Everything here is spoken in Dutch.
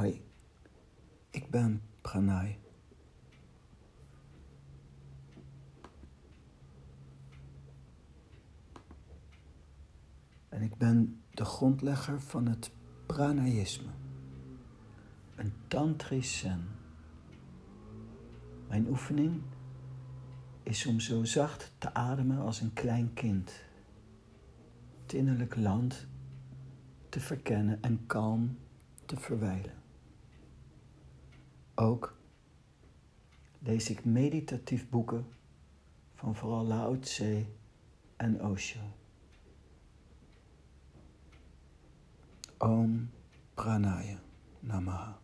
Hoi, ik ben Pranay. En ik ben de grondlegger van het pranayisme, een tantrisch zen. Mijn oefening is om zo zacht te ademen als een klein kind, het innerlijk land te verkennen en kalm te verwijlen. Ook lees ik meditatief boeken van vooral Lao Tse en Osho. Om Pranaya Namaha.